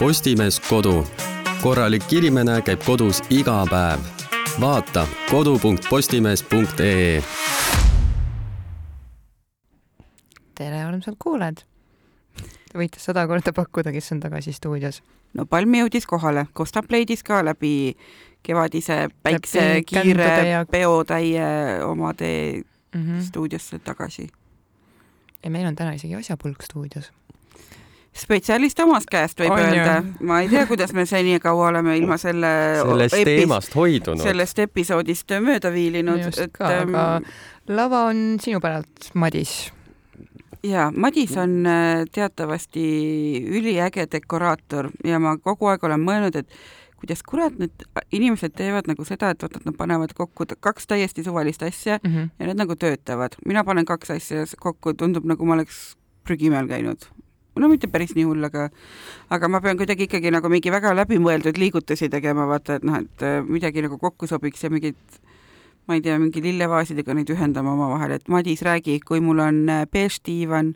Postimees Kodu. korralik inimene käib kodus iga päev. vaata kodu.postimees.ee. tere, armsad kuulajad. Te võite sada korda pakkuda, kes on tagasi stuudios. no Palm jõudis kohale, Kostap leidis ka läbi kevadise päiksekiire ja... peotäie oma tee Mm -hmm. stuudiosse tagasi. ja meil on täna isegi asjapulk stuudios. Spetsialist omast käest võib On öelda ma ei tea, kuidas me seni kaua oleme ilma selle sellest teemast hoidunud. sellest episoodist mööda viilinud, just ka, aga lava on sinu päralt, Madis. ja Madis on äh, teatavasti üliäge dekoraator ja ma kogu aeg olen mõelnud, et kuidas kurat need inimesed teevad nagu seda, et vaata, et nad panevad kokku kaks täiesti suvalist asja mm. -hmm. ja need nagu töötavad. mina panen kaks asja kokku, tundub nagu ma oleks prügimäel käinud. No mitte päris nii hull, aga aga ma pean kuidagi ikkagi nagu mingi väga läbimõeldud liigutusi tegema, vaata, et noh, et äh, midagi nagu kokku sobiks ja mingid ma ei tea, mingi lillevaasidega neid ühendama omavahel, et Madis, räägi, kui mul on äh, beež diivan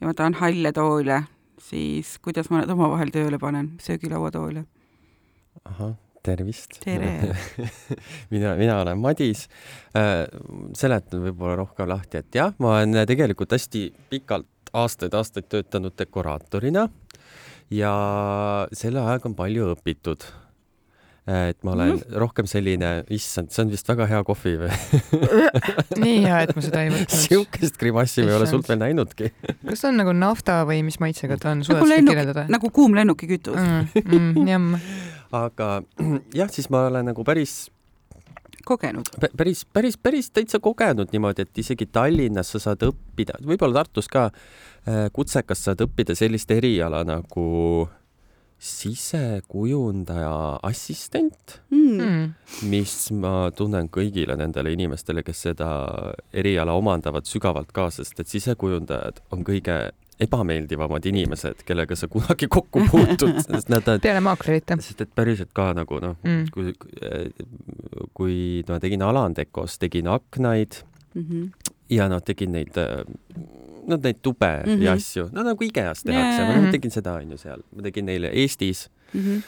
ja ma tahan halle toole, siis kuidas ma need omavahel tööle panen, söögilauatoole? ahah, tervist. Tere. mina, mina olen Madis äh,. seletan võib-olla rohkem lahti, et jah, ma olen tegelikult hästi pikalt aastaid-aastaid töötanud dekoraatorina ja selle ajaga on palju õpitud. et ma olen mm. rohkem selline, issand, see on vist väga hea kohvi või? nii hea, et ma seda ei võtnud. sihukest grimassi ma ei ole sult veel näinudki. kas ta on nagu nafta või mis maitsega ta on, nagu lennuk, kirjeldada? nagu kuum lennukikütus mm.. mm, mm,. jamm. aga jah, siis ma olen nagu päris kogenud. Pä- päris, päris, päris täitsa kogenud niimoodi, et isegi Tallinnas sa saad õppida, võib-olla Tartus ka äh, kutsekas saad õppida sellist eriala nagu sisekujundaja assistent, Mm. Mm. mis ma tunnen kõigile nendele inimestele, kes seda eriala omandavad sügavalt kaasa, sest et sisekujundajad on kõige ebameeldivamad inimesed, kellega sa kunagi kokku puutud, sest nad peale maaklerite sest et päriselt ka nagu noh, mm.. kui, kui ma tegin Alandekos, tegin aknaid Mm -hmm. ja noh, tegin neid, no neid tube mm Mhm. -hmm. ja asju, no nagu IKEA-s tehakse jaa, ma noh, tegin seda onju seal, ma tegin neile Eestis Mm -hmm.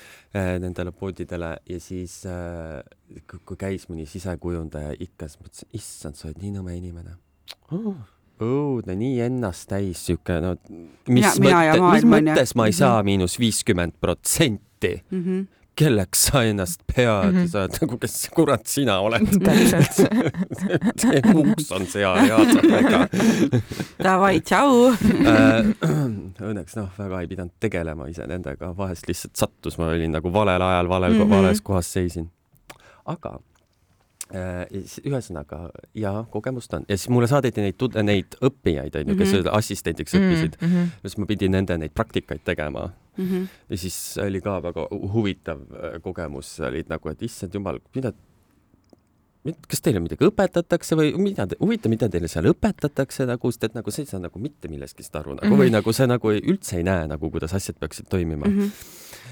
nendele poodidele ja siis kui käis mõni sisekujundaja ikka, siis mõtlesin, issand, sa oled nii nõme inimene oh.. õudne, nii ennast täis siuke, no mis Mina- mina ja mõtte, mis maailm, on ju. mõttes ma ei Mhm. saa miinus viiskümmend protsenti, -hmm. kelleks sa ennast pead mm, Mhm. -hmm. sa oled nagu, kes kurat sina oled täpselt. see uks on seal head väga. Davai, tšau. Õnneks noh, väga ei pidanud tegelema ise nendega, vahest lihtsalt sattus, ma olin nagu valel ajal valel mm Mhm. -hmm. vales kohas seisin. aga äh, ühesõnaga ja kogemust on ja siis mulle saadeti neid, neid õppijaid onju, kes Mhm. assistendiks Mm, õppisid mm, -hmm. -hmm. siis ma pidin nende neid praktikaid tegema Mhm. ja siis oli ka väga huvitav äh, kogemus, olid nagu, et issand jumal, mida kas teile midagi õpetatakse või mida, huvitav, mida teile seal õpetatakse nagu, sest et nagu sa ei saa nagu mitte millestki aru nagu mm -hmm. või nagu sa nagu ei, üldse ei näe nagu, kuidas asjad peaksid toimima mm. -hmm.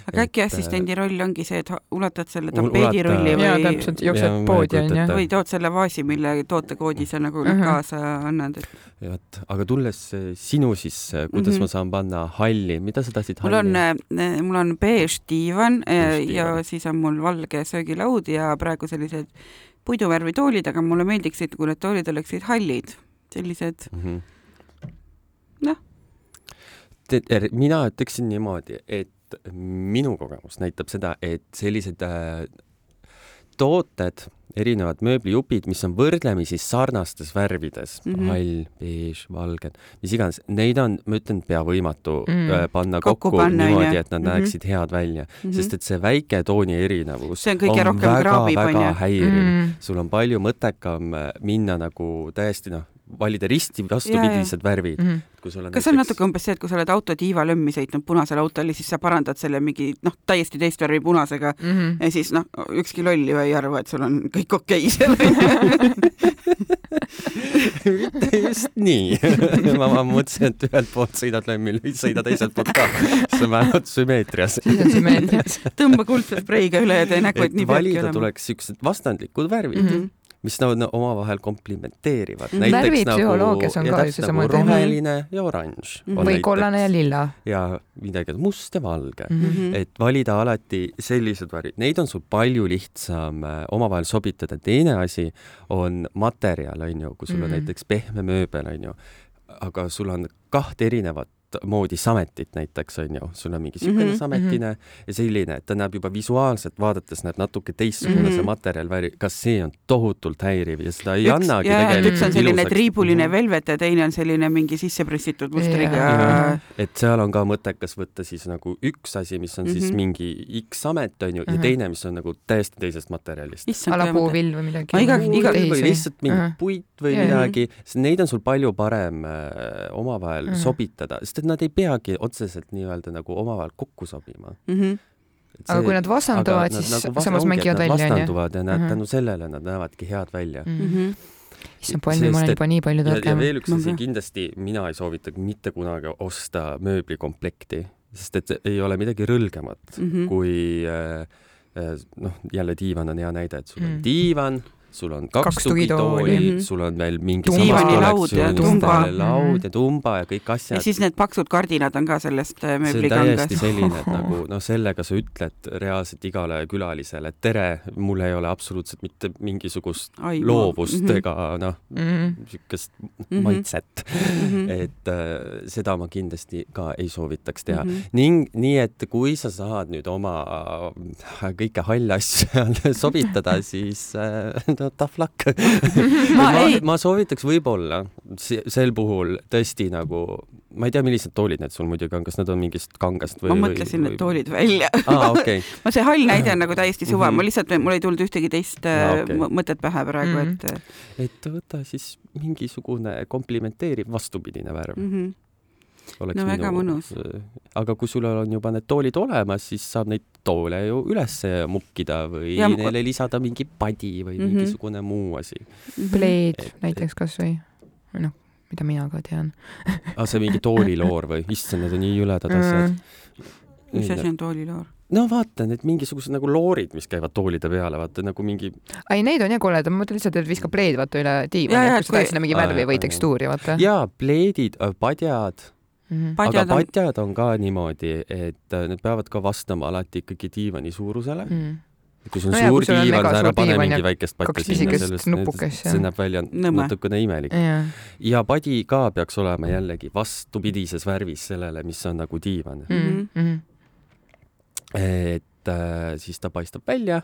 aga äkki Et, assistendi roll ongi see, et ulatad selle Ul- tapeedirulli või, täpselt, Jaa, jooksed ma ei poodi onju või tood selle vaasi, mille tootekoodi sa nagu Mhm. kaasa annad, et ja vot, aga tulles äh, sinu sisse, kuidas mm. -hmm. ma saan panna halli, mida sa tahtsid mul halli on, mul on beež diivan äh, ja siis on mul valge söögilaud ja praegu sellised puiduvärvi toolid, aga mulle meeldiksid, kui need toolid oleksid hallid, sellised mm? -hmm. Noh. Er, mina ütleksin niimoodi, et minu kogemus näitab seda, et sellised äh, tooted, erinevad mööblijupid, mis on võrdlemisi sarnastes värvides mm. -hmm. hall, beež, valged, mis iganes, neid on, ma ütlen, pea võimatu Mm. mm. panna Kokku kokku, panna, niimoodi, et nad Mhm. näeksid head välja mm. -hmm. sest et see väike tooni erinevus See on kõige rohkem väga, kraabib, onju. häiriv mm.. Mm. sul on palju mõttekam äh, minna nagu täiesti noh, valida risti vastupidised värvid, Mm. kui sul on kas see on natuke umbes see, et kui sa oled auto tiivalömmi sõitnud punasel autol ja siis sa parandad selle mingi noh, täiesti teist värvi punasega Mm. ja siis noh, ükski loll ju ei arva, et sul on kõik okei okay seal mitte just nii. ma, ma mõtlesin, et ühelt poolt sõidad lömmil, sõida teiselt poolt ka. see on vähemalt sümmeetrias. siis on sümmeetrias. tõmba kuldse spreiga üle ja tee nägu, et nii peabki valida olema. tuleks siuksed vastandlikud värvid mm. -hmm. Mis nad no, omavahel komplimenteerivad Mhm. mm.. Värvipsühholoogias on ka ju seesama nagu roheline ja oranž Mhm. on või kollane ja lilla ja midagi must ja valge mm. mm. Mhm. et valida alati sellised värvid, neid on sul palju lihtsam äh, omavahel sobitada. teine asi on materjal, on ju, kui sul on Mhm. näiteks pehme mööbel, on ju, aga sul on kahte erinevat moodi sametit näiteks on ju, sul on mingi siukene mm Mhm, -hmm, sametine mm -hmm. ja selline, et ta näeb juba visuaalselt vaadates näeb natuke teistsugune mm Mhm. -hmm. see materjal, kas see on tohutult häiriv ja seda ei üks, annagi jaa, tegelikult üks on selline triibuline Mhm. velvet ja teine on selline mingi sisse pressitud mustriga Jaa. et seal on ka mõttekas võtta siis nagu üks asi, mis on mm -hmm. siis Mhm. mingi X amet on ju ja Mhm. teine, mis on nagu täiesti teisest materjalist. issand, ala puuvill või midagi. Iga- iga- või lihtsalt mingi Ahah. puit või jaa. midagi, sest neid on sul palju parem äh, omavahel Mhm. sobitada, sest et nad ei peagi otseselt nii-öelda nagu omavahel kokku sobima. Mhm. aga kui nad vastanduvad, siis nagu samas mängivad välja, onju. vastanduvad ja näed Mhm. tänu sellele nad näevadki head välja. Mhm. issand, Palmi, ma olen Sest juba nii palju ja, ja targem. veel üks Ma asi kindlasti mina ei soovita mitte kunagi osta mööblikomplekti, sest et ei ole midagi rõlgemat Mhm. kui äh, äh, noh, jälle diivan on hea näide, et sul on Mm. diivan, sul on kaks, Kaks tugitooli tugitooli., mm. sul on veel mingi Diivanilaud ja tumba. veel laud Mhm. ja tumba ja kõik ja asjad. siis need paksud kardinad on ka sellest äh, see on mööblikangast täiesti. selline, et nagu noh, sellega sa ütled reaalselt igale külalisele, et tere, mul ei ole absoluutselt mitte mingisugust loovust Mhm. ega noh, niisugust Mhm. maitset. Mhm. et äh, seda ma kindlasti ka ei soovitaks teha mm. Mhm. -hmm. ning nii, et kui sa saad nüüd oma äh, kõike halle asju seal sobitada, siis äh, tough luck. Ma ma, ei- ma soovitaks võib-olla se- sel puhul tõesti nagu, ma ei tea, millised toolid need sul muidugi on, kas need on mingist kangast või? ma mõtlesin need toolid välja. aa, okei, no see hall näide on nagu täiesti suva mm. -hmm. ma lihtsalt, mul ei tulnud ühtegi teist Jaa, äh, m- mõtet pähe praegu, Mhm. et et võta siis mingisugune komplimenteeriv vastupidine värv mm. -hmm. Oleks No väga mõnus. aga kui sul on juba need toolid olemas, siis saab neid toole ju üles mukkida või Ja neile lisada mingi padi või mm Mhm. -hmm. mingisugune muu asi. pleed Et- näiteks kasvõi, või noh, mida mina ka tean. aa, see mingi tooliloor või? issand, need on nii jüledad asjad. mis asi on tooliloor? no vaata, need mingisugused nagu loorid, mis käivad toolide peale, vaata nagu mingi, ei, neid on jah koledad, ma mõtlen lihtsalt, et viskab pleed vaata üle diivani, et et sa tahad kui- sinna mingi värvi jaa, või tekstuuri vaata. jaa, pleedid, padjad, aga padjad on, padjad on ka niimoodi, et äh, need peavad ka vastama alati ikkagi diivani suurusele. Mm. kui sul on No suur on diivan, sa ära pane mingi ja väikest patja kaks sinna, sellest see näeb välja Nõme. natukene imelik. ja padi ka peaks olema jällegi vastupidises värvis sellele, mis on nagu diivan mm.. Mm, mhm. et äh, siis ta paistab välja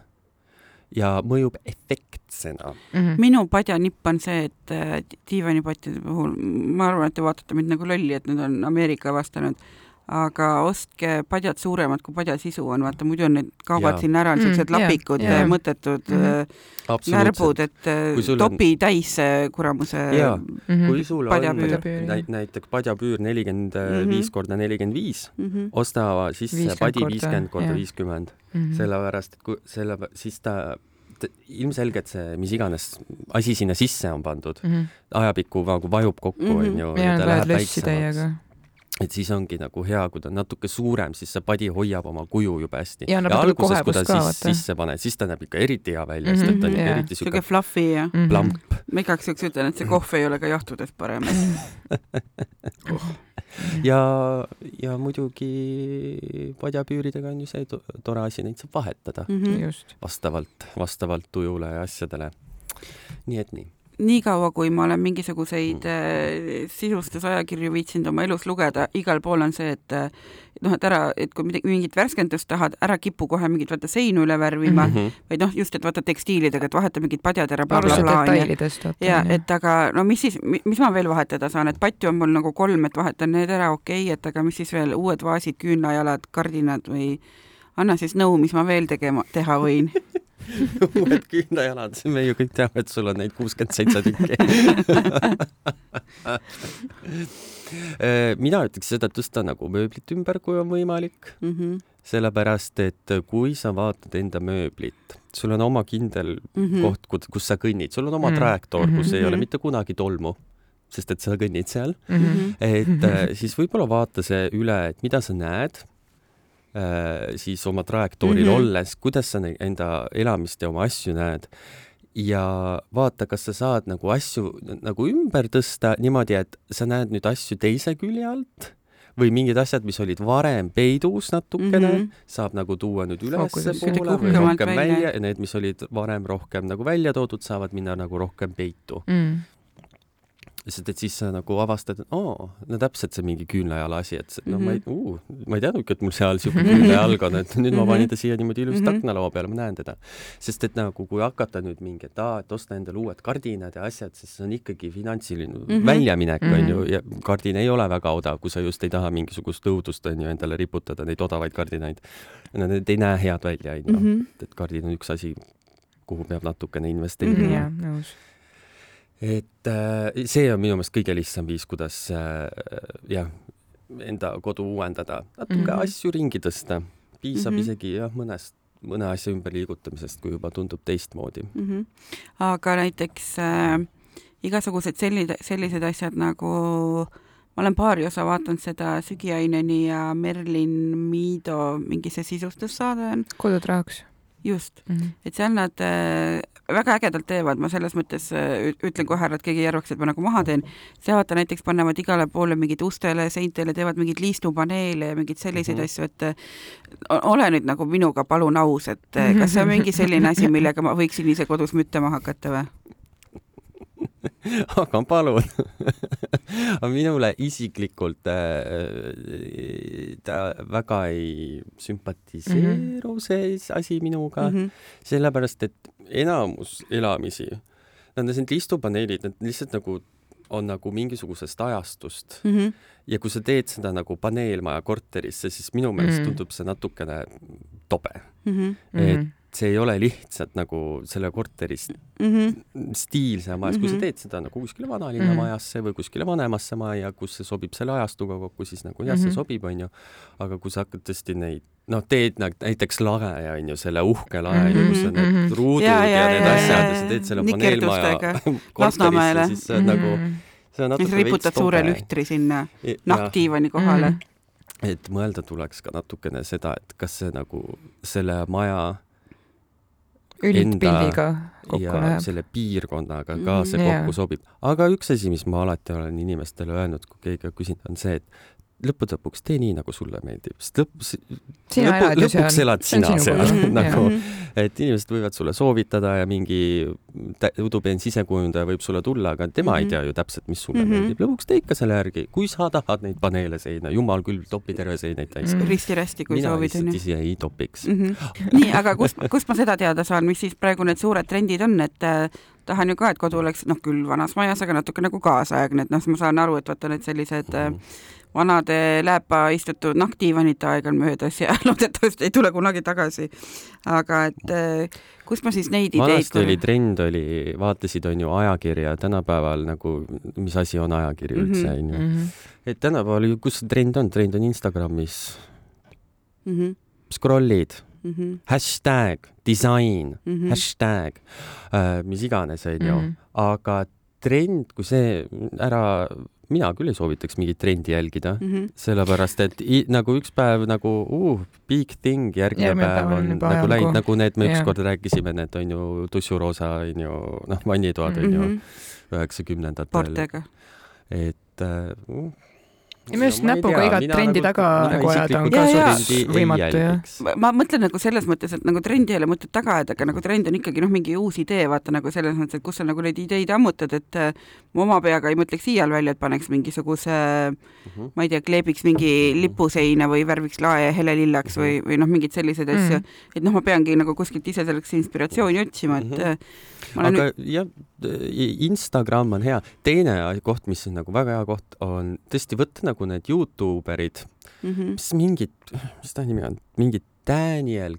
ja mõjub efektsena. Mhm. minu padjanipp on see, et äh, diivanipatjade puhul, ma arvan, et te vaatate mind nagu lolli, et need on Ameerika avastanud, aga ostke padjad suuremad kui padja sisu on, vaata muidu on need kaovad sinna ära, on siuksed Mm, lapikud mõttetud Mhm. äh, närbud, et äh, sul on- topi täis kuramuse Jaa. Mhm. kui sul on Padjapüür. Padjapüür, näit- näiteks padjapüür nelikümmend Mhm. viis korda nelikümmend viis, Mhm. osta sisse 50 padi viiskümmend korda viiskümmend, Mhm. sellepärast et kui selle, siis ta ilmselgelt see, mis iganes asi sinna sisse on pandud, Mhm. ajapikku nagu vajub kokku, Mhm. onju, ja ja ta läheb väiksemaks. Et siis ongi nagu hea, kui ta on natuke suurem, siis see padi hoiab oma kuju jube hästi. Ja ja natuke alguses, kui ta ka, siis vaata. sisse paned, siis ta näeb ikka eriti hea välja mm, -hmm, sest et ta on Mhm, ikka jaa. eriti siuke fluffy ja Mhm. plamp. ma igaks juhuks ütlen, et see kohv ei ole ka jahtudes parem. ja, ja muidugi padjapüüridega on ju see to- tore asi, neid saab vahetada Mhm. just. vastavalt, vastavalt tujule ja asjadele. nii et nii. niikaua, kui ma olen mingisuguseid äh, sisustusajakirju viitsinud oma elus lugeda, igal pool on see, et äh, noh, et ära, et kui midagi, mingit värskendust tahad, ära kipu kohe mingit vaata seinu üle värvima mm. -hmm. vaid noh, just, et vaata tekstiilidega, et vaheta mingid padjad ära. ja et aga no mis siis, mis ma veel vahetada saan, et patju on mul nagu kolm, et vahetan need ära, okei okay,, et aga mis siis veel uued vaasid, küünlajalad, kardinad või anna siis nõu, mis ma veel tegema, teha võin. uued küünlajalad, me ju kõik teame, et sul on neid kuuskümmend seitse tükki. mina ütleks seda, et tõsta nagu mööblit ümber, kui on võimalik, Mhm, sellepärast et kui sa vaatad enda mööblit, sul on oma kindel mhm. koht, kus sa kõnnid, sul on oma Mm. trajektoor, kus Mhm. ei ole mitte kunagi tolmu, sest et sa kõnnid seal, Mhm. et äh, siis võib-olla vaata see üle, et mida sa näed äh, siis oma trajektooril mm. -hmm. olles, kuidas sa enda elamist ja oma asju näed ja vaata, kas sa saad nagu asju nagu ümber tõsta niimoodi, et sa näed nüüd asju teise külje alt või mingid asjad, mis olid varem peidus natukene mm. -hmm. saab nagu tuua nüüd ülespoole või rohkem välja. ja need, mis olid varem rohkem nagu välja toodud, saavad minna nagu rohkem peitu mm. Sest et siis sa nagu avastad, et oo, no täpselt see mingi küünlajala asi, et no ma ei uh,, ma ei teadnudki, et mul seal siuke küünlajalg on, et nüüd ma panin ta siia niimoodi ilusti Mhm. aknalaua peale, ma näen teda. sest et nagu, kui hakata nüüd mingi, et aa, et osta endale uued kardinad ja asjad, siis see on ikkagi finantsiline mm Mhm. -hmm. väljaminek Mhm. on ju ja kardin ei ole väga odav, kui sa just ei taha mingisugust õudust on ju endale riputada, neid odavaid kardinaid. Nad ei näe head välja, on ju, Mhm. et kardin on üks asi, kuhu peab natukene Mhm. investeerima jah, nõus. Et äh, see on minu meelest kõige lihtsam viis, kuidas äh, jah, enda kodu uuendada, natuke mm. -hmm. asju ringi tõsta, piisab mm. -hmm. isegi jah, mõnest, mõne asja ümberliigutamisest, kui juba tundub teistmoodi mm. -hmm. aga näiteks äh, igasugused sellised, sellised asjad nagu ma olen paari osa vaadanud seda Sügi Aineni ja Merlin Miido mingi see sisustussaade on, kodutrahaks just, mm. -hmm. et seal nad äh, väga ägedalt teevad, ma selles mõttes äh, ütlen kohe ära, et keegi ei arvaks, et ma nagu maha teen. seal vaata näiteks panevad igale poole mingid ustele, seintele, teevad mingeid liistupaneele ja mingeid selliseid mm Mhm. -hmm. asju, et äh, ole nüüd nagu minuga palun aus, et kas see on mingi selline asi, millega ma võiksin ise kodus müttama hakata või? aga palun aga minule isiklikult äh, ta väga ei sümpatiseeru mm -hmm. see asi minuga mm, Mhm. -hmm. sellepärast et enamus elamisi, need listupaneelid, need lihtsalt nagu on nagu mingisugusest ajastust Mhm. ja kui sa teed seda nagu paneelmaja korterisse, siis minu meelest Mhm. tundub see natukene tobe, Mhm. et see ei ole lihtsalt nagu selle korteri stiilse majas, kui sa Mhm. teed seda nagu kuskile vanalinna Mhm. majasse või kuskile vanemasse majja, kus see sobib selle ajastuga kokku, siis nagu jah, see Mhm. sobib, onju. aga kui sa hakkad tõesti neid, noh, teed nagu näiteks lae, onju, selle uhke lae Mhm, mm, kus on need mhm. ruudud Ja, ja, ja, need ja, asjad ja, sa teed selle paneelmaja korterisse, siis see on nagu, see on natuke sa riputad suure lühtri sinna nahkdiivani kohale Mhm. et mõelda tuleks ka natukene seda, et kas see nagu selle maja üldpildiga kokku läheb. selle piirkonnaga ka Mhm. see kokku sobib. aga üks asi, mis ma alati olen inimestele öelnud, kui keegi on küsinud, on see, et lõppude lõpuks tee nii, nagu sulle meeldib, sest sina lõpu- lõpuks elad sina seal nagu Mhm., et inimesed võivad sulle soovitada ja mingi udupeen sisekujundaja võib sulle tulla, aga tema mm -hmm. ei Mhm. tea ju täpselt, mis sulle mm. -hmm. meeldib. lõpuks tee ikka selle järgi, kui sa tahad neid paneele seina, jumal küll, topi terve seineid täis mm. Mhm. risti-rästi, kui mina soovid, lihtsalt onju. ise ei topiks. Mm -hmm. nii, aga kust, kust ma seda teada saan, mis siis praegu need suured trendid on, et äh, tahan ju ka, et kodu oleks noh, küll vanas majas, aga natuke nagu kaasaegne, et noh, ma saan aru, et vaata need sellised Mhm. äh, vanade lääpa istutud nahkdiivanite aeg on möödas ja loodetavasti ei tule kunagi tagasi. aga et äh, kust ma siis neid ideid vanasti oli trend oli, vaatasid onju ajakirja, tänapäeval nagu, mis asi on ajakiri üldse Mhm. onju. Mhm. et tänapäeval ju, kus see trend on, trend on Instagramis, mm. -hmm. scroll'id, Mm -hmm. hashtag, disain Mm -hmm. hashtag äh,, mis iganes onju Mhm. aga trend, kui see ära, mina küll ei soovitaks mingit trendi jälgida Mm -hmm. sellepärast et i, nagu üks päev nagu uh, big thing, järgmine päev on nagu läinud, nagu need me Jah. ükskord rääkisime, need on ju tussuroosa on ju noh, vannitoad on mm ju -hmm. üheksakümnendatel, et äh, uh, ja minu arust näpuga igat trendi taga nagu ajada on ka Jaa, jaa. suht võimatu jah. ma- mõtlen nagu selles mõttes, et nagu trendi ei ole mõtet taga ajada, aga nagu trend on ikkagi noh, mingi uus idee, vaata nagu selles mõttes, et kus sa nagu neid ideid ammutad, et äh, ma oma peaga ei mõtleks iial välja, et paneks mingisuguse Mhm. ma ei tea, kleebiks mingi lipuseina või värviks lae helelillaks või, või noh, mingeid selliseid asju Mhm. et noh, ma peangi nagu kuskilt ise selleks inspiratsiooni otsima, et Mhm. ma olen aga jah, Instagram on hea, teine koht, mis on nagu väga hea koht, on tõesti võtta nagu need Youtube erid, nüüd mm mis mingid, mis ta nimi on, mingi Daniel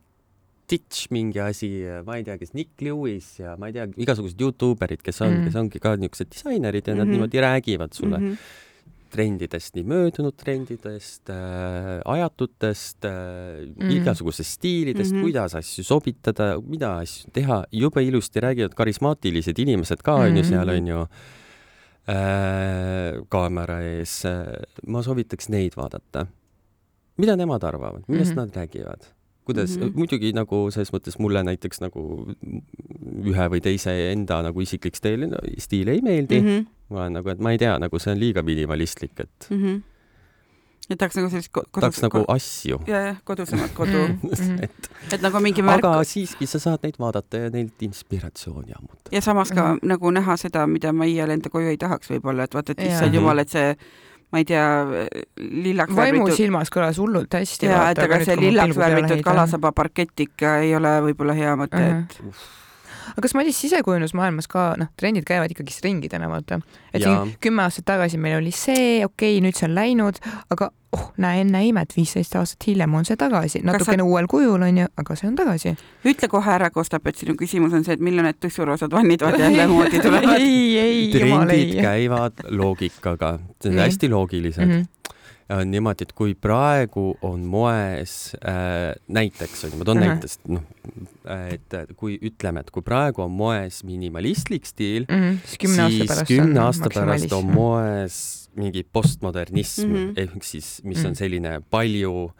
Ditch mingi asi, ma ei tea, kes Nick Lewis ja ma ei tea, igasugused Youtube erid, kes on mm, Mhm. -hmm. kes ongi ka niisugused disainerid ja mm -hmm. nad Mhm. niimoodi räägivad sulle mm -hmm. -hmm. trendidest, nii möödunud trendidest äh,, ajatutest äh, mm Mhm. -hmm. igasugusest stiilidest mm, Mhm. -hmm. kuidas asju sobitada, mida asju teha, jube ilusti räägivad karismaatilised inimesed ka onju mm Mhm. -hmm. seal onju kaamera ees äh,. ma soovitaks neid vaadata. mida nemad arvavad, millest mm. -hmm. nad räägivad? kuidas mm. -hmm. muidugi nagu selles mõttes mulle näiteks nagu ühe või teise enda nagu isiklik stiil, stiil ei meeldi mm. mm. -hmm. -hmm. ma olen nagu, et ma ei tea, nagu see on liiga minimalistlik, et Mm -hmm. Et tahaks nagu sellist ko- tahaks kodus, nagu asju ja, jah, kodusemat kodu mm, Mhm. et et nagu mingi märk aga siiski sa saad neid vaadata ja neilt inspiratsiooni ammutada. ja samas ka mm -hmm. nagu näha seda, mida ma iial enda koju ei tahaks võib-olla, et vaata, et Jaa. issand Mhm. jumal, et see ma ei tea, lillaks vaimusilmas kõlas hullult hästi. ja et aga see lillaks värvitud kalasaba parkett ikka ei ole võib-olla hea mõte, Mhm. et aga kas Madis sisekujundusmaailmas ka noh, trendid käivad ikkagist ringidena, vaata. et Jaa. siin kümme aastat tagasi meil oli see, okei okay,, nüüd see on läinud, aga oh, näe enne imet, viisteist aastat hiljem on see tagasi, natukene sa... uuel kujul onju, aga see on tagasi. ütle kohe ära, Kostap, et sinu küsimus on see, et millal need tussuroosad vannitoad jälle moodi tulevad. ei, ei, jumal trendid ei. käivad loogikaga, on hästi loogilised mm. -hmm. On niimoodi, et kui praegu on moes äh, näiteks on ju, ma toon Mhm. näitest, noh, et äh, kui ütleme, et kui praegu on moes minimalistlik stiil, Mhm, siis kümne aasta siis pärast kümne on aasta pärast on moes mingi postmodernism mm. -hmm. ehk siis, mis on Mhm. selline palju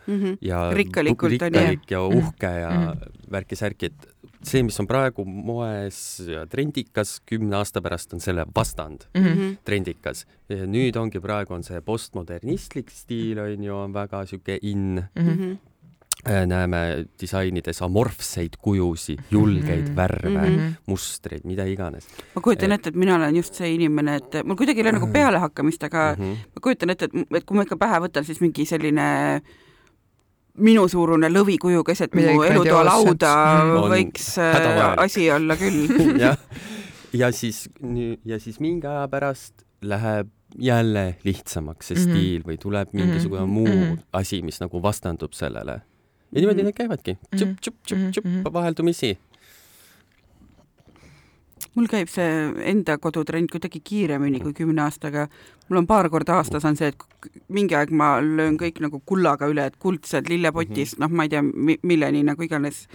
ja Rikkalikult on ju. rikkalik ja uhke ja mm. -hmm. värki-särki, et see, mis on praegu moes ja trendikas, kümne aasta pärast on selle vastand Mhm. trendikas. nüüd ongi praegu on see postmodernistlik stiil on ju, on väga sihuke in. Mhm. näeme disainides amorfseid kujusid, julgeid Mhm. värve, Mhm. mustreid, mida iganes ma kujutan ette, et mina olen just see inimene, et mul kuidagi ei ole nagu pealehakkamist, aga mm. -hmm. ma kujutan ette, et, et kui ma ikka pähe võtan, siis mingi selline minusuurune lõvikuju keset mu Midagi elutoa lauda Mm. On võiks äh, hädavajalik. asi olla küll. jah, ja siis ja siis mingi aja pärast läheb jälle lihtsamaks see Mhm. stiil või tuleb mingisugune Mhm. muu Mhm. asi, mis nagu vastandub sellele. ja niimoodi need käivadki, Mhm. tšup-tšup-tšup-tšup Mhm. vaheldumisi. Mul käib see enda kodutrend kuidagi kiiremini kui kümne aastaga. mul on paar korda aastas on see, et mingi aeg ma löön kõik nagu kullaga üle, et kuldsed lillepotist, noh, ma ei tea, milleni nagu iganes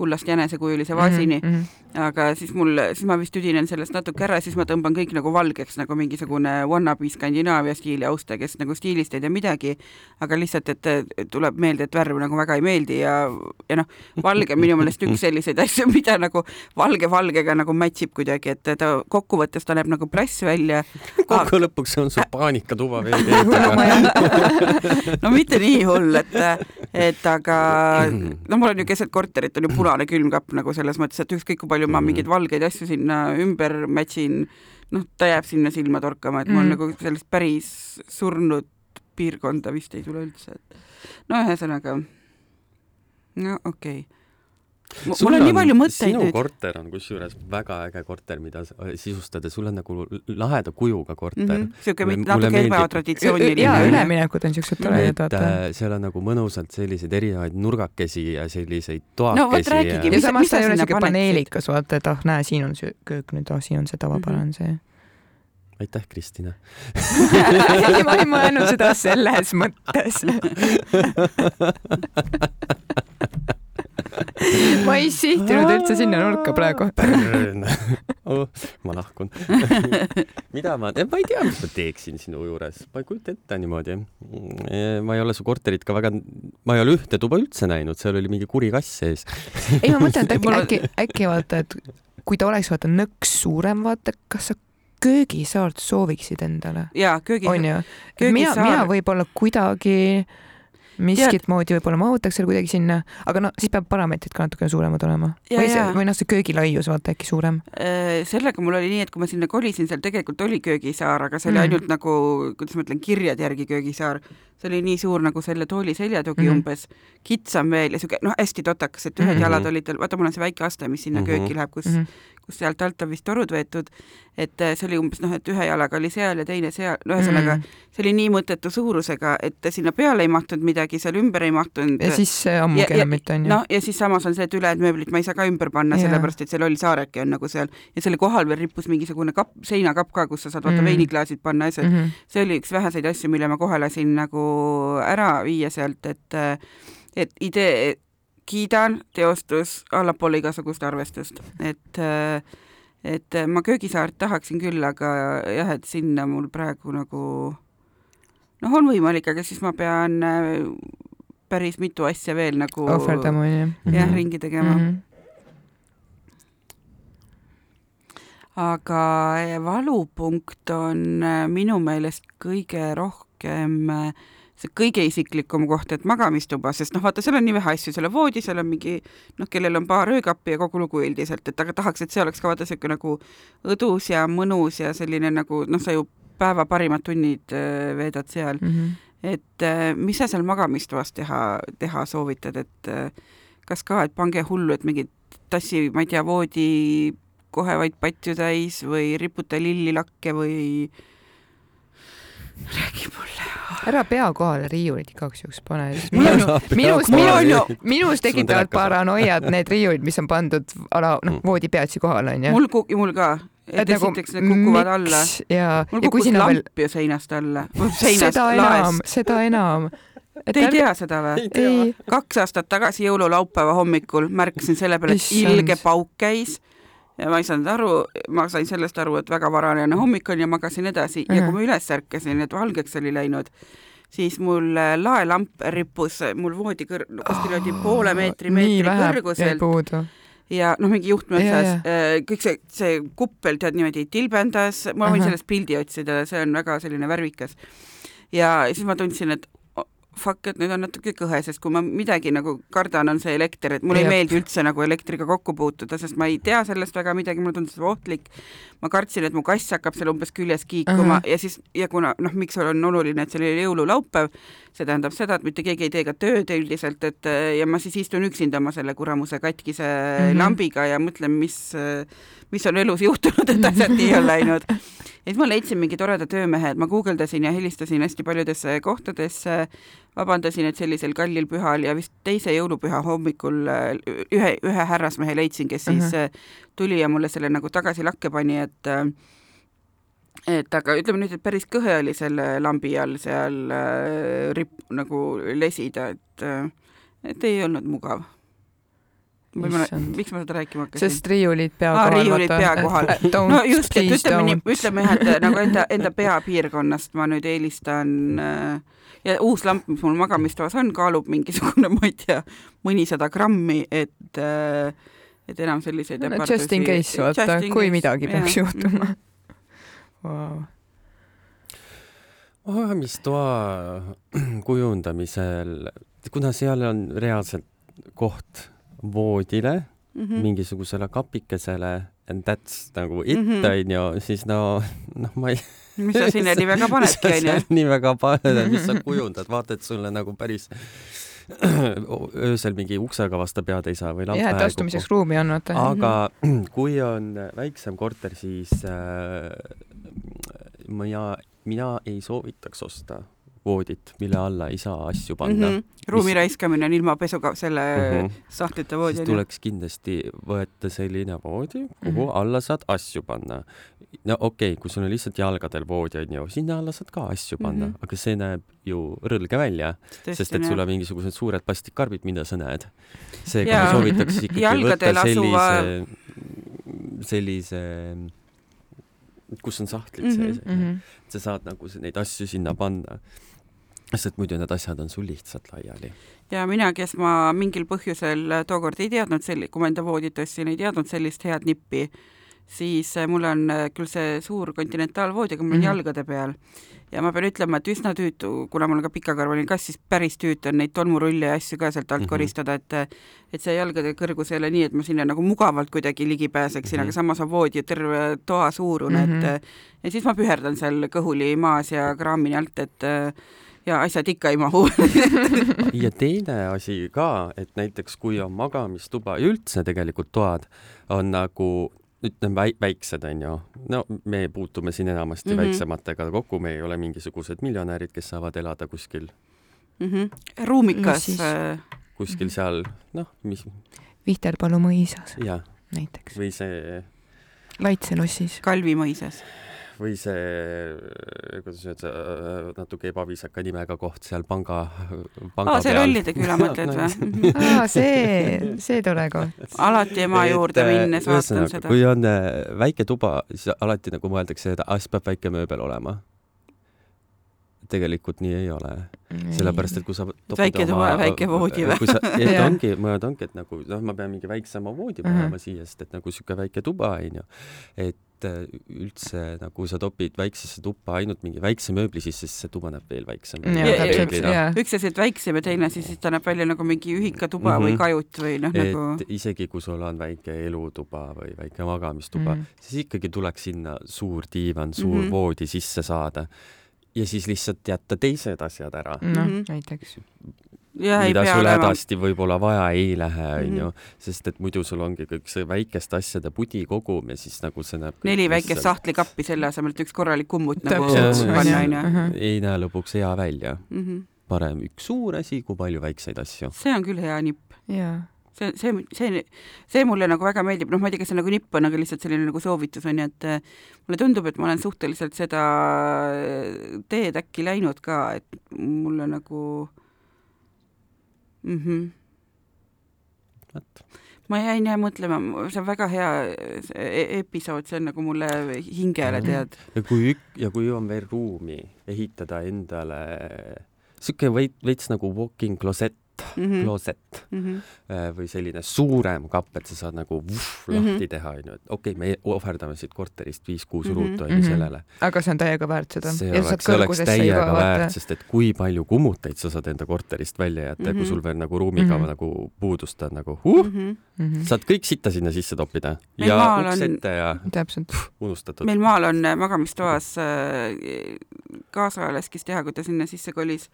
kullast jänesekujulise vaasini mm, Mhm. -hmm. aga siis mul, siis ma vist tüdinen sellest natuke ära, siis ma tõmban kõik nagu valgeks nagu mingisugune wannabe Skandinaavia stiili austaja, kes nagu stiilist ei tea midagi, aga lihtsalt, et tuleb meelde, et värv nagu väga ei meeldi ja, ja noh, valge minu meelest üks selliseid asju, mida nagu valge valgega nagu match ib kuidagi, et ta kokkuvõttes ta näeb nagu plass välja, kokku lõpuks on su paanikatuba veidi no mitte nii hull, et, et aga no mul on ju keset korterit on ju punane külmkapp nagu selles mõttes, et ükskõik kui palju ma Mhm. mingeid valgeid asju sinna ümber match in, noh, ta jääb sinna silma torkama, et mul Mhm. nagu sellist päris surnud piirkonda vist ei tule üldse, et no ühesõnaga, no okei okay.. Mul on nii palju mõtteid sinu nüüd. korter on kusjuures väga äge korter, mida sa- sisustada, sul on nagu laheda kujuga korter mm. -hmm. siuke natuke ebatraditsiooniline. Üleminekuid üleminekud on siuksed toredad, äh, seal on nagu mõnusalt selliseid erinevaid nurgakesi ja selliseid No vot, toakesi räägigi, ja mis- samas mis sa ei ole sinna paneksid? paneelikas, vaata, et ah, näe, siin on see köök nüüd, ah, siin on see tavapärane Mhm. see. aitäh, Kristina. ei, ma ei mõelnud seda selles mõttes. ma ei sihtinud üldse sinna nurka praegu. oh,. ma lahkun. mida ma, ma ei tea, mis ma teeksin sinu juures, ma ei kujuta ette niimoodi. ma ei ole su korterit ka väga, ma ei ole ühte tuba üldse näinud, seal oli mingi kuri kass sees. ei, ma mõtlen, et äkki äkki, äkki vaata, et kui ta oleks vaata nõks suurem, vaata, kas sa köögisaart sooviksid endale? jaa, köögi. onju, mina, mina võib-olla kuidagi miskit moodi võib-olla mahutaks selle kuidagi sinna, aga no siis peab parameetrid ka natukene suuremad olema. Või see või noh, see köögilaius vaata äkki suurem. Äh, sellega mul oli nii, et kui ma sinna kolisin, seal tegelikult oli köögisaar, aga see oli Mm. ainult nagu, kuidas ma ütlen, kirjade järgi köögisaar. See oli nii suur nagu selle tooli seljatugi mm. -hmm. umbes, kitsam veel ja siuke noh, hästi totakas, et ühed mm. -hmm. jalad olid tal, vaata mul on see väike aste, mis sinna mm. -hmm. kööki läheb, kus mm. -hmm. kus sealt alt on vist torud võetud. et äh, see oli umbes noh, et ühe jalaga oli seal ja teine seal, no ühesõnaga mm. -hmm. see oli nii mõttetu suurusega, et sinna peale ei mahtunud midagi, seal ümber ei mahtunud. ja siis ammugi enam mitte onju. noh, ja siis samas on see, et ülejäänud mööblit ma ei saa ka ümber panna, Jaa. sellepärast et see loll saareke on nagu seal ja selle kohal veel rippus mingisugune kapp, seinakapp ka, kus sa saad vaata Mm. mm. veiniklaasid panna asjad mm. -hmm. see oli üks väheseid asju, mille ma kohe lasin nagu ära viia sealt, et et idee kiidan, teostus allapoole igasugust arvestust, et et ma köögisaart tahaksin küll, aga jah, et sinna mul praegu nagu noh, on võimalik, aga siis ma pean äh, päris mitu asja veel nagu ohverdama onju. jah Mhm. ringi tegema mm. -hmm. aga eh, valupunkt on äh, minu meelest kõige rohkem äh, see kõige isiklikum koht, et magamistuba, sest noh, vaata, seal on nii vähe asju, seal on voodi, seal on mingi noh, kellel on paar öökappi ja kogu lugu üldiselt, et aga tahaks, et see oleks ka vaata niisugune nagu õdus ja mõnus ja selline nagu noh, sa ju päeva parimad tunnid äh, veedad seal, Mhm. et äh, mis sa seal magamistoas teha, teha soovitad, et äh, kas ka, et pange hullu, et mingit tassi, ma ei tea, voodi kohe vaid patju täis või riputa lillilakke või räägi mulle. ära pea kohale riiulit igaks juhuks pane, minus, minus, minus minus tekitavad paranoiad need riiulid, mis on pandud ala, noh Mm., voodi peatsi kohale onju. mul mul ka, et esiteks need kukuvad alla. ja, mul kukkus sinna veel lamp ju seinast alla, seinast seda enam seda enam. Te ei tea seda või? ei, kaks aastat tagasi jõululaupäeva hommikul märkasin selle peale, et ilge pauk käis ja ma ei saanud aru, ma sain sellest aru, et väga varajane hommik on ja magasin edasi ja Mhm. kui ma üles ärkasin, et valgeks oli läinud, siis mul äh, laelamp rippus mul voodi kõr-, kuskil oli poole meetri, meetri vähe jäi kõrgusel puudu. ja noh, mingi juhtme Ja, otsas, kõik see, see kuppel tead niimoodi tilbendas, ma võin Ahah. sellest pildi otsida, see on väga selline värvikas. ja siis ma tundsin, et oh, fuck, et nüüd on natuke kõhe, sest kui ma midagi nagu kardan, on see elekter, et mulle ei meeldi üldse nagu elektriga kokku puutuda, sest ma ei tea sellest väga midagi, mulle tundus ohtlik. ma kartsin, et mu kass hakkab seal umbes küljes kiikuma Ahah. ja siis, ja kuna noh, miks on oluline, et see oli jõululaupäev, see tähendab seda, et mitte keegi ei tee ka tööd üldiselt, et ja ma siis istun üksinda oma selle kuramuse katkise mm Mhm. -hmm. lambiga ja mõtlen, mis, mis on elus juhtunud, et asjad nii on läinud. ja siis ma leidsin mingi toreda töömehe, et ma guugeldasin ja helistasin hästi paljudesse kohtadesse, vabandasin, et sellisel kallil pühal ja vist teise jõulupüha hommikul äh, ühe, ühe härrasmehe leidsin, kes siis Mhm. uh -huh. tuli ja mulle selle nagu tagasi lakke pani, et äh, et aga ütleme nüüd, et päris kõhe oli selle lambi all seal äh, rip-, nagu lesida, et äh, et ei olnud mugav. Või ma Issand., miks ma seda rääkima hakkasin? sest riiulid pea Aa, kohal. riiulid pea kohal. no just, et ütleme nii, ütleme jah, et nagu enda, enda peapiirkonnast ma nüüd eelistan äh, ja uus lamp, mis mul magamistoas on, kaalub mingisugune, ma ei tea, mõnisada grammi, et äh, et enam selliseid no, just in case, vaata, kui midagi peaks juhtuma. Wow. magamistoa kujundamisel, kuna seal on reaalselt koht voodile mm, Mhm. -hmm. mingisugusele kapikesele and that's nagu it Mhm. onju, siis no, noh, ma ei. mis sa sinna nii väga panedki, onju. nii väga paned, mis sa kujundad, vaata, et sulle nagu päris öösel mingi uksega vastu pead ei saa või lamp jah, et astumiseks ruumi on, vaata. aga kui on väiksem korter, siis äh, mina, mina ei soovitaks osta voodit, mille alla ei saa asju panna mm. Mhm. ruumi Mis- raiskamine on ilma pesuga, selle -hmm. sahtlite siis voodi, onju. tuleks kindlasti võtta selline voodi, kuhu mm. -hmm. alla saad asju panna. no okei okay,, kui sul on lihtsalt jalgadel voodi onju, sinna alla saad ka asju panna mm. -hmm. aga see näeb ju rõlge välja, sest et sul on mingisugused suured plastikkarbid, mida sa näed. seega ma soovitaks ikkagi Jalgadel võtta asuva- sellise, sellise, kus on sahtlid mm. -hmm. sees mm. -hmm. sa saad nagu neid asju sinna panna. Sest muidu need asjad on sul lihtsalt laiali. ja mina, kes ma mingil põhjusel tookord ei teadnud kui ma enda voodit ostsin, ei teadnud sellist head nippi, siis äh, mul on äh, küll see suur kontinentaalvoodi, aga mul on mm Mhm. -hmm. jalgade peal ja ma pean ütlema, et üsna tüütu, kuna mul on ka pikakarvaline kass, siis päris tüütu on neid tolmurulle ja asju ka sealt alt mm Mhm. -hmm. koristada, et et see jalgade kõrgus ei ole nii, et ma sinna nagu mugavalt kuidagi ligi pääseksin mm, Mhm. -hmm. aga samas on voodi terve toa suurune mm, Mhm. -hmm. et ja siis ma püherdan seal kõhuli maas ja kraamini alt, et ja asjad ikka ei mahu ja teine asi ka, et näiteks kui on magamistuba ja üldse tegelikult toad on nagu ütleme väi-, väiksed onju, no me puutume siin enamasti mm. -hmm. väiksematega kokku, me ei ole mingisugused miljonärid, kes saavad elada kuskil, mm. -hmm. ruumikas No äh, kuskil Mhm. seal noh, mis Vihterpalu mõisas näiteks, või see, Laitse lossis. Kalvi mõisas. Või see, kuidas öelda, natuke ebaviisaka nimega koht seal panga, panga aa, see peal. Lollide küla mõtled või? aa, see, see tore koht. alati ema juurde minnes vaatan seda. kui on äh, väike tuba, siis alati nagu mõeldakse, et ah, siis peab väike mööbel olema. Tegelikult nii ei ole sellepärast et kui sa väike tuba ja väike voodi või? kui sa, et ongi, mõelda ongi, et nagu noh, ma pean mingi väiksema voodi panema siia, sest et nagu sihuke väike tuba onju, et äh, üldse nagu sa topid väiksesse tuppa ainult mingi väikse mööbli sisse, siis see tuba näeb veel väiksem jaa. üks asi, et väiksem ja teine asi, siis ta näeb välja nagu mingi ühikatuba mm -hmm. või Mhm. kajut või noh, nagu isegi kui sul on väike elutuba või väike magamistuba mm., siis ikkagi tuleks sinna suur diivan, suur mm. -hmm. voodi sisse saada ja siis lihtsalt jätta teised asjad ära mm, noh Mhm. näiteks ja ei mida sul hädasti võib-olla vaja ei lähe, Mhm. onju, sest et muidu sul ongi kõik see väikeste asjade pudi kogum ja siis nagu see näeb neli väikest sahtlikappi selle asemel, et üks korralik kummut nagu panna onju. Mhm. ei näe lõpuks hea välja. Mhm. parem üks suur asi kui palju väikseid asju. see on küll hea nipp. jaa see, see, see, see mulle nagu väga meeldib, noh, ma ei tea, kas see nagu nipp on, aga lihtsalt selline nagu soovitus on ju, et äh, mulle tundub, et ma olen suhteliselt seda äh, teed äkki läinud ka, et mulle nagu mm. -hmm. vot, ma jäin jah mõtlema, see on väga hea e- episood, see on nagu mulle hingele, Mhm. tead. ja kui ük- ja kui on veel ruumi ehitada endale sihuke veits, veits nagu walk-in closet Mm -hmm. closet Mm -hmm. äh, või selline suurem kapp, et sa saad nagu vuh, Mhm. lahti teha, onju, et okei okay,, me ohverdame siit korterist viis-kuus Mhm. ruutu onju Mhm. sellele. aga see on täiega väärt seda see Ja sa oleks, saad see oleks täiega väärt, sest et kui palju kummuteid sa saad enda korterist välja jätta mm, -hmm. Mhm. kui sul veel nagu ruumiga mm Mhm. -hmm. nagu puudust on nagu huh, mm, Mm -hmm. Mhm. saad kõik sitta sinna sisse toppida Meil ja uks on- ette ja täpselt unustatud. meil maal on äh, magamistoas äh, kaasa laskis teha, kui ta sinna sisse kolis,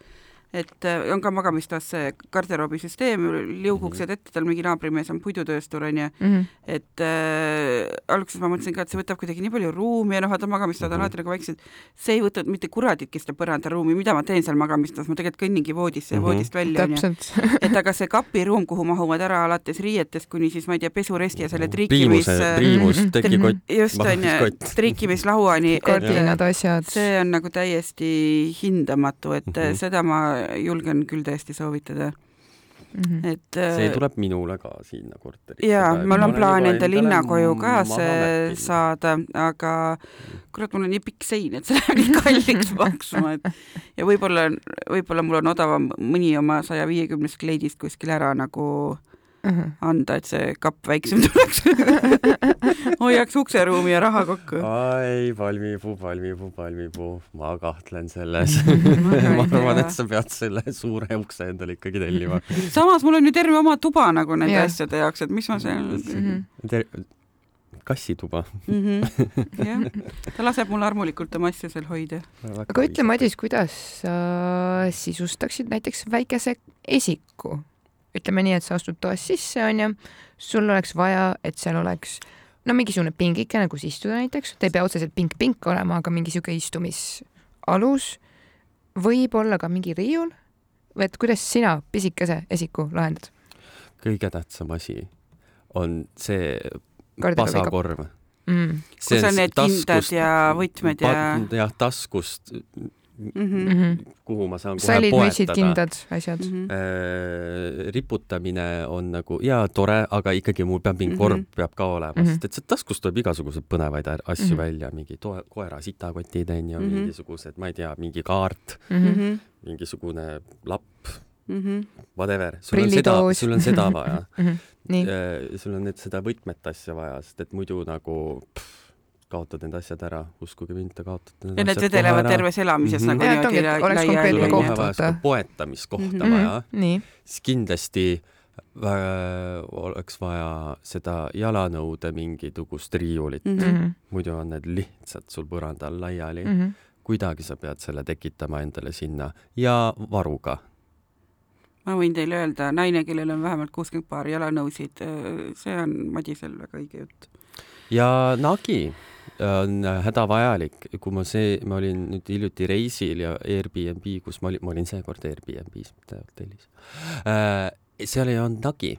et äh, on ka magamistoas see garderoobisüsteem, liuguksed ette, tal mingi naabrimees on puidutööstur onju, Mhm. et äh, alguses ma mõtlesin ka, et see võtab kuidagi nii palju ruumi ja noh, vaata magamistoad on Mhm. alati nagu väiksed, see ei võta mitte kuraditki seda põrandaruumi, mida ma teen seal magamistoas, ma tegelikult kõnningi voodisse ja Mhm. voodist välja onju. et aga see kapiruum, kuhu mahuvad ära alates riietest kuni siis ma ei tea, pesuresti ja selle triikimis priimuse, priimus Mhm., tekikott, just onju, triikimislauani, kardinad, asjad see on nagu täiesti hindamatu, et mm Mhm. -hmm. seda ma julgen küll tõesti soovitada, Mhm. et äh, see tuleb minule ka sinna korterisse. jaa, mul on plaan enda linnakoju ka see saada, aga kurat, mul on nii pikk sein, et see läheb nii kalliks maksma, et ja võib-olla, võib-olla mul on odavam mõni oma saja viiekümnest kleidist kuskil ära nagu Mhm. anda, et see kapp väiksem tuleks. hoiaks ukseruumi ja raha kokku. ai, palmipuu, palmipuu, palmipuu, ma kahtlen selles. Ma arvan, et sa pead selle suure ukse endale ikkagi tellima. samas mul on ju terve oma tuba nagu nende Jah. asjade jaoks, et mis ma seal Mhm. kassituba. mm. -hmm. jah, ta laseb mul armulikult oma asju seal hoida. aga ütle, Madis, kuidas sa sisustaksid näiteks väikese esiku? Ütleme nii, et sa astud toast sisse, onju, sul oleks vaja, et seal oleks no mingisugune pingikene, kus istuda näiteks, ta ei pea otseselt pink-pink olema, aga mingi sihuke istumisalus, võib-olla ka mingi riiul. et kuidas sina pisikese esiku lahendad? kõige tähtsam asi on see pasakorv. Mm. kus on need kindad ja võtmed ja jah, taskust, mm. Mm -hmm. kuhu ma saan kohe sallid, mütsid, poetada. kindad, asjad Mm. -hmm. Riputamine on nagu jaa, tore, aga ikkagi mul peab mingi korv mm. -hmm. peab ka olema mm. -hmm. sest et sealt taskust tuleb igasuguseid põnevaid asju mm. -hmm. välja, mingi toe, koera sitakotid onju mm. -hmm. mingisugused, ma ei tea, mingi kaart, mm. Mm -hmm. mingisugune lapp, Mm -hmm. whatever, sul on seda, sul on seda vaja. Mm -hmm. sul on nüüd seda võtmet asja vaja, sest et muidu nagu pff, kaotad need asjad ära, uskuge mind, te kaotate need ja need vedelevad terves elamises Mhm. nagu Jaa, et ongi, niimoodi konkreetne on koht, kohe vaja poetamiskohta Mhm. vaja, nii, siis kindlasti vä- oleks vaja seda jalanõude mingisugust riiulit mm, Mhm. -hmm. Mhm. muidu on need lihtsalt sul põrandal laiali mm, Mhm. -hmm. kuidagi sa pead selle tekitama endale sinna ja varuga. ma võin teile öelda, naine, kellel on vähemalt kuuskümmend paari jalanõusid, see on Madisel väga õige jutt. ja nagi on hädavajalik, kui ma see, ma olin nüüd hiljuti reisil ja Airbnb, kus ma olin, ma olin seekord Airbnb-s, mitte hotellis äh,. seal ei olnud nagi.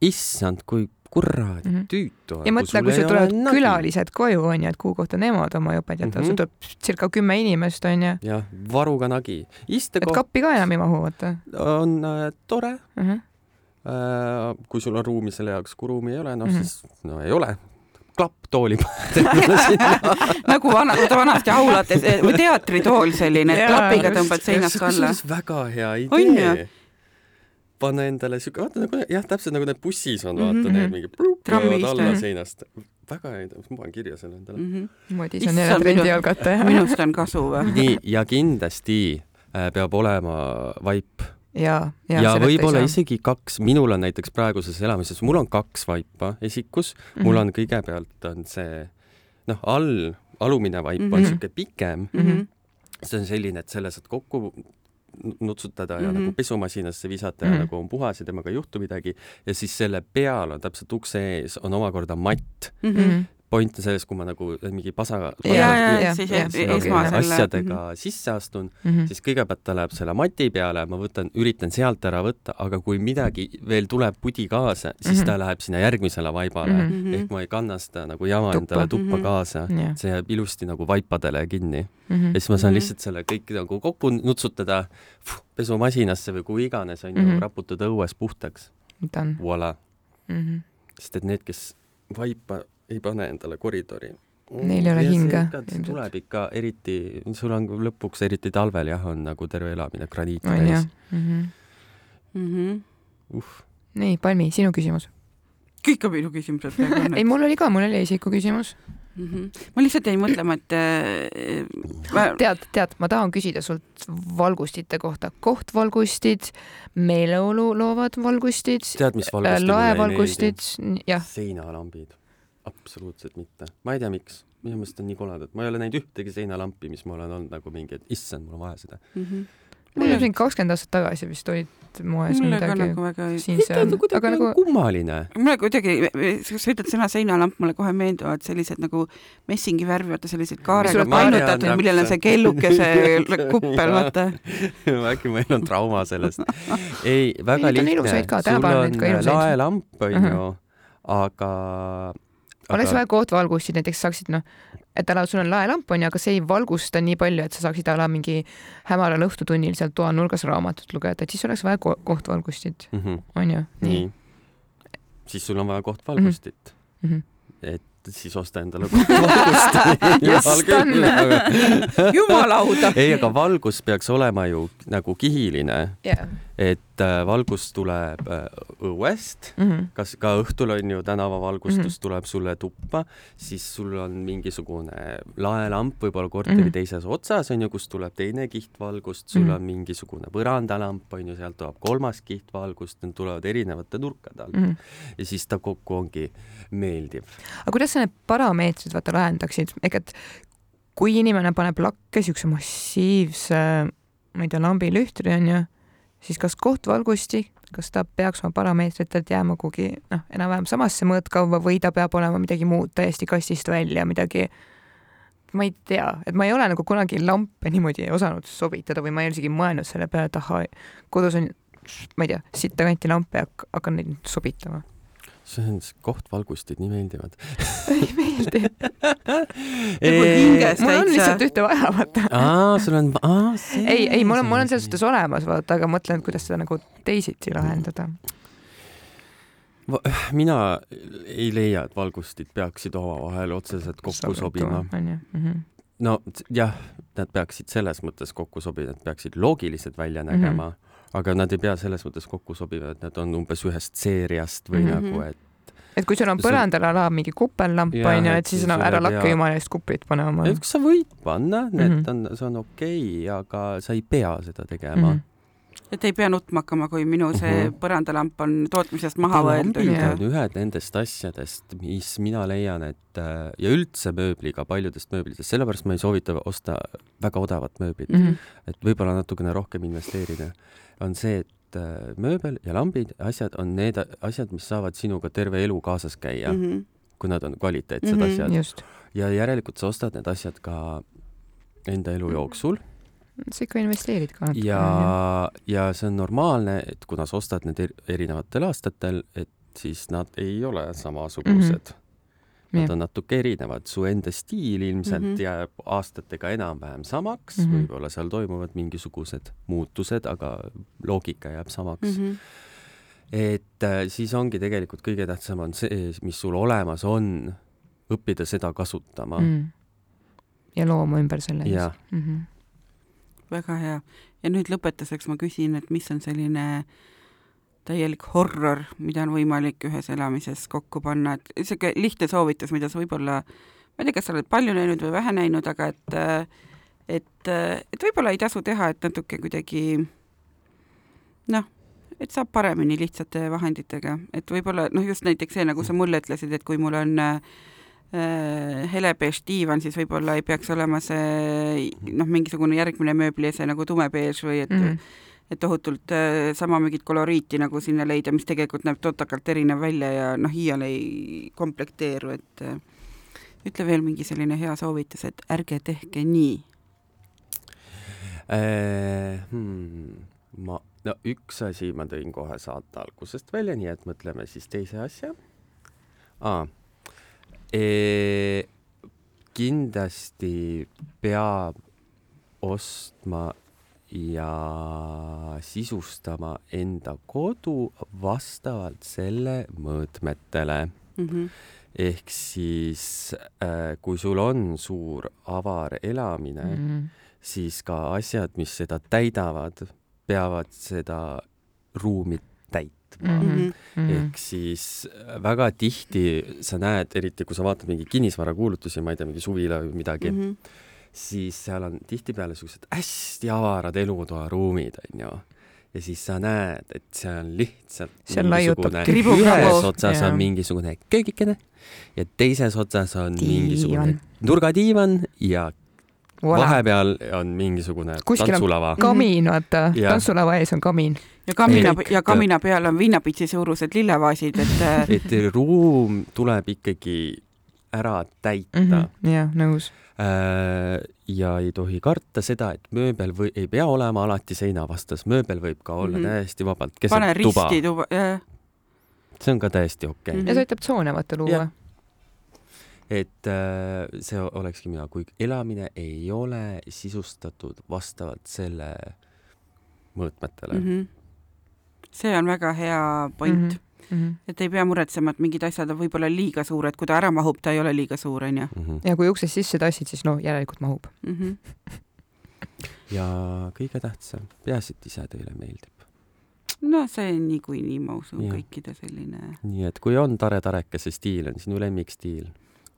issand, kui kuradi mm. -hmm. tüütu. ja mõtle, kui sul tulevad külalised koju onju, et kuhu kohta nemad oma joped jätavad mm, -hmm. sul Mhm. tuleb circa kümme inimest onju, jah, varuga nagi. et istekoht kappi ka enam ei mahu, vaata on äh, tore uh. -huh. äh,. kui sul on ruumi selle jaoks, kui ruumi ei ole, noh mm -hmm. siis no ei ole. Klapptooli paned sinna. nagu vana, vanasti aulates eh, või teatritool selline, et klapiga tõmbad seinast alla. väga hea On idee pane endale siuke, vaata nagu jah, täpselt nagu need bussis on, vaata mhm. need mingi Trammis, tulevad alla seinast. väga hea idee, ma panen kirja selle endale. Mm -hmm. Madis on Issand, jälle trendi algataja. minust on kasu või? nii, ja kindlasti äh, peab olema vaip ja, ja, ja võib-olla isegi kaks, minul on näiteks praeguses elamises, mul on kaks vaipa esikus mm, -hmm. mul on kõigepealt on see noh, all, alumine vaip mm -hmm. on Mhm. siuke pikem Mm -hmm. see on selline, et selle saad kokku nutsutada ja mm Mhm. -hmm. nagu pesumasinasse visata ja mm Mhm. -hmm. nagu on puhas ja temaga ei juhtu midagi ja siis selle peal on täpselt ukse ees on omakorda matt. Mm -hmm. Point on selles, kui ma nagu mingi pasa asjadega mm -hmm. sisse astun, Mhm. siis kõigepealt ta läheb selle mati peale, ma võtan, üritan sealt ära võtta, aga kui midagi veel tuleb pudi kaasa, siis mm -hmm. ta läheb sinna järgmisele vaibale mm. Mhm. -hmm. ehk ma ei kanna seda nagu jama Tuppa. endale tuppa Mhm. kaasa Jah. see jääb ilusti nagu vaipadele kinni Mhm. ja siis ma saan Mhm. lihtsalt selle kõik nagu kokku nutsutada pesumasinasse või kuhu iganes onju mm Mhm. -hmm. raputada õues puhtaks voila mm. -hmm. sest et need kes vaipa ei pane endale koridori Neil ei ole hinge, tuleb ikka eriti sul on lõpuks eriti talvel jah on nagu terve elamine graniiti on jah täis mm. -hmm. Mm -hmm. uh nii, Palmi, sinu küsimus. kõik on minu küsimused praegu ei, õnneks mul oli ka, mul oli isiku küsimus. mm. -hmm. ma lihtsalt jäin mõtlema, et äh, ma, tead, tead, ma tahan küsida sult valgustite kohta. kohtvalgustid, meeleolu loovad valgustid, tead mis valgust laevalgustid, jah, seinalambid absoluutselt mitte. Ma ei tea miks. Minu meelest on nii koledad. Ma ei ole näinud ühtegi seinalampi mis ma olen olnud nagu mingi et issand mul on vaja seda. Mm -hmm. mul oli mingi kakskümmend aastat tagasi vist olid moes mulle midagi nagu väga siin on, aga nagu kummaline. Mulle kuidagi, kui sa ütled sõna seinalamp, mulle kohe meeldivad sellised nagu messingi värvi, vaata sellised kaarega painutatud, millel on see kellukese kuppel, vaata. äkki meil on trauma sellest. Ei väga on lihtne. sul on on laelamp onju Mhm. aga oleks vaja kohtvalgustid näiteks saaksid noh, et ala sul on laelamp onju, aga see ei valgusta nii palju, et sa saaksid ala mingi hämaral õhtutunnil seal toanurgas raamatut lugeda, et siis oleks vaja ko kohtvalgustid mm -hmm. onju. nii siis sul on vaja kohtvalgustit mm. -hmm. et siis osta endale kohtvalgust Just on. jumalauda. ei, aga valgus peaks olema ju nagu kihiline, Yeah. et äh, valgus tuleb äh, õuest, Mm -hmm. kas ka õhtul on ju tänavavalgustus mm. -hmm. tuleb sulle tuppa, siis sul on mingisugune laelamp võib-olla korteri mm. -hmm. teises otsas on ju, kust tuleb teine kiht valgust, sul mm. -hmm. on mingisugune põrandalamp on ju, sealt tuleb kolmas kiht valgust, need tulevad erinevate nurkade alt mm Mm -hmm. -hmm. ja siis ta kokku ongi meeldiv. aga kuidas sa need parameetrid vaata lahendaksid, ehk et kui inimene paneb lakke siukse massiivse, ma ei tea, lambilühtri onju, siis kas kohtvalgusti, kas ta peaks oma parameetritelt jääma kuhugi noh, enam-vähem samasse mõõtkaua või ta peab olema midagi muud täiesti kastist välja, midagi ma ei tea, et ma ei ole nagu kunagi lampe niimoodi osanud sobitada või ma ei ole isegi mõelnud selle peale, et ahhaa, kodus on ma ei tea, sitta kanti lampe hakkan neid sobitama. See on, kohtvalgustid nii meeldivad. ei meeldi. Nagu hinges mul on täitsa. lihtsalt ühte vaja, vaata. aa, sul on, aa, see. ei, ei, mul on, mul on selles suhtes olemas, vaata, aga mõtlen, et kuidas seda nagu teisiti lahendada. mina ei leia, et valgustid peaksid omavahel otseselt kokku sobima. onju. Mhm. no jah, nad peaksid selles mõttes kokku sobima, et peaksid loogiliselt välja nägema mm, -hmm. Aga nad ei pea selles mõttes kokku sobima, et nad on umbes ühest seeriast või mm. -hmm. nagu, et et kui sul on põrandal ala mingi kupellamp onju, et siis no ära lakka jumala eest kuplit panema. sa võid panna, need mm. -hmm. on, see on okei okay,, aga sa ei pea seda tegema mm. Et ei pea nutma hakkama, kui minu see Mhm. põrandalamp on tootmisest maha võetud lambid on ühed nendest asjadest, mis mina leian, et äh, ja üldse mööbliga, paljudest mööblitest, sellepärast ma ei soovita osta väga odavat mööblit mm, -hmm. -hmm. et võib-olla natukene rohkem investeerida, on see, et äh, mööbel ja lambid, asjad on need asjad, mis saavad sinuga terve elu kaasas käia mm, mm. -hmm. -hmm. kui nad on kvaliteetsed mm Mhm. -hmm. asjad ja järelikult sa ostad need asjad ka enda elu jooksul sa ikka investeerid ka natuke. ja, ja see on normaalne, et kuna sa ostad need er- erinevatel aastatel, et siis nad ei ole samasugused mm. -hmm. Nad Jah. on natuke erinevad, su enda stiil ilmselt mm. -hmm. jääb aastatega enam-vähem samaks mm. -hmm., võib-olla seal toimuvad mingisugused muutused, aga loogika jääb samaks mm. Mm -hmm. -hmm. et äh, siis ongi tegelikult kõige tähtsam on see, mis sul olemas on õppida seda kasutama mm. ja looma ümber selle jah, mm. -hmm. Väga hea. ja nüüd lõpetuseks ma küsin, et mis on selline täielik horror, mida on võimalik ühes elamises kokku panna, et niisugune lihtne soovitus, mida sa võib-olla, ma ei tea, kas sa oled palju näinud või vähe näinud, aga et et, et võib-olla ei tasu teha, et natuke kuidagi noh, et saab paremini lihtsate vahenditega, et võib-olla noh, just näiteks see, nagu sa mulle ütlesid, et kui mul on äh, helebeež diivan, siis võib-olla ei peaks olema see noh, mingisugune järgmine mööbliese nagu tumebeež või et mm, Mm -hmm. et tohutult äh, sama mingit koloriiti nagu sinna leida, mis tegelikult näeb totakalt erinev välja ja noh, iial ei komplekteeru, et äh, ütle veel mingi selline hea soovitus, et ärge tehke nii. Äh, hmm, ma, no üks asi ma tõin kohe saate algusest välja, nii et mõtleme siis teise asja ah,. Kindlasti peab ostma ja sisustama enda kodu vastavalt selle mõõtmetele Mm -hmm. ehk siis äh, kui sul on suur avar elamine mm, -hmm. siis ka asjad, mis seda täidavad, peavad seda ruumi täitma -hmm. Mm -hmm. ehk siis äh, väga tihti sa näed, eriti kui sa vaatad mingi kinnisvarakuulutusi, ma ei tea, mingi suvila või midagi mm, Mm -hmm. siis seal on tihtipeale siuksed hästi avarad elutoaruumid, onju. ja siis sa näed, et see on lihtsalt Seal laiutab tribub ühes otsas jaa. on mingisugune köögikene ja teises otsas on Diivan. mingisugune nurgadiivan ja Voilà. vahepeal on mingisugune Kuskil tantsulava. kamiin, vaata, Jah. tantsulava ees on kamiin. ja kamina ja kamina peal on viinapitsi suurused lillevaasid, et äh, et ruum tuleb ikkagi ära täita mm. -hmm. jah, nõus. ja ei tohi karta seda, et mööbel või ei pea olema alati seina vastas, mööbel võib ka olla mm Mhm. -hmm. täiesti vabalt pane keset tuba risti, tuba, jah. see on ka täiesti okei okay. Mhm. mm. ja see aitab tsoone vaata luua Jah.. Et äh, see olekski mina, kui elamine ei ole sisustatud vastavalt selle mõõtmetele mm. Mhm. see on väga hea point mm, -hmm. Mm -hmm. et ei pea muretsema, et mingid asjad on võib-olla liiga suured, kui ta ära mahub, ta ei ole liiga suur, onju. -hmm. ja kui uksest sisse tassid, siis noh, järelikult mahub. Mhm. ja kõige tähtsam, peaasi, et ise teile meeldib. no see on niikuinii, ma usun, kõikide selline. nii et kui on Tare Tarekese stiil, on sinu lemmikstiil.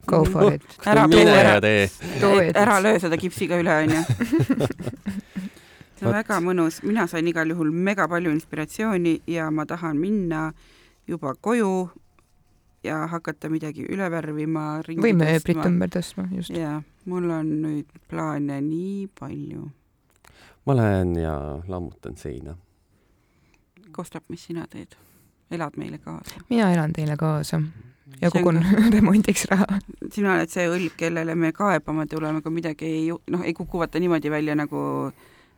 Go for it. Ära mine too ära- ja tee. Ära löö seda kipsiga üle, onju. see on väga mõnus, mina sain igal juhul mega palju inspiratsiooni ja ma tahan minna juba koju ja hakata midagi üle värvima. või mööblit ümber tõstma, just. ja mul on nüüd plaane nii palju. ma lähen ja lammutan seina. Kostap, mis sina teed? elad meile kaasa? mina elan teile kaasa ja kogun remondiks raha. sina oled see õlg, kellele me kaebama tuleme, kui midagi ei noh, ei kuku vaata niimoodi välja, nagu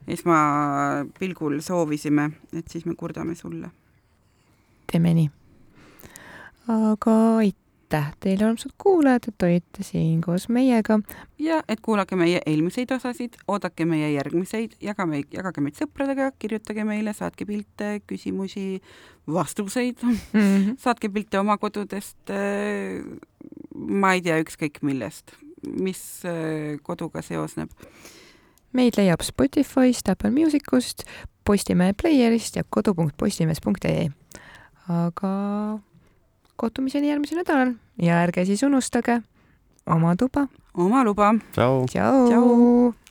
esmapilgul soovisime, et siis me kurdame sulle. teeme nii. aga aitäh teile, armsad kuulajad, et olite siin koos meiega. ja et kuulake meie eelmiseid osasid, oodake meie järgmiseid, jagame, jagage meid sõpradega, kirjutage meile, saatke pilte, küsimusi, vastuseid, saatke pilte oma kodudest. ma ei tea, ükskõik millest, mis äh, koduga seosneb. meid leiab Spotify'st, Apple Musicust, Postimehe Playerist ja kodu.postimees.ee. aga kohtumiseni järgmisel nädalal ja ärge siis unustage oma tuba. oma luba tšau. tšau, Tšau.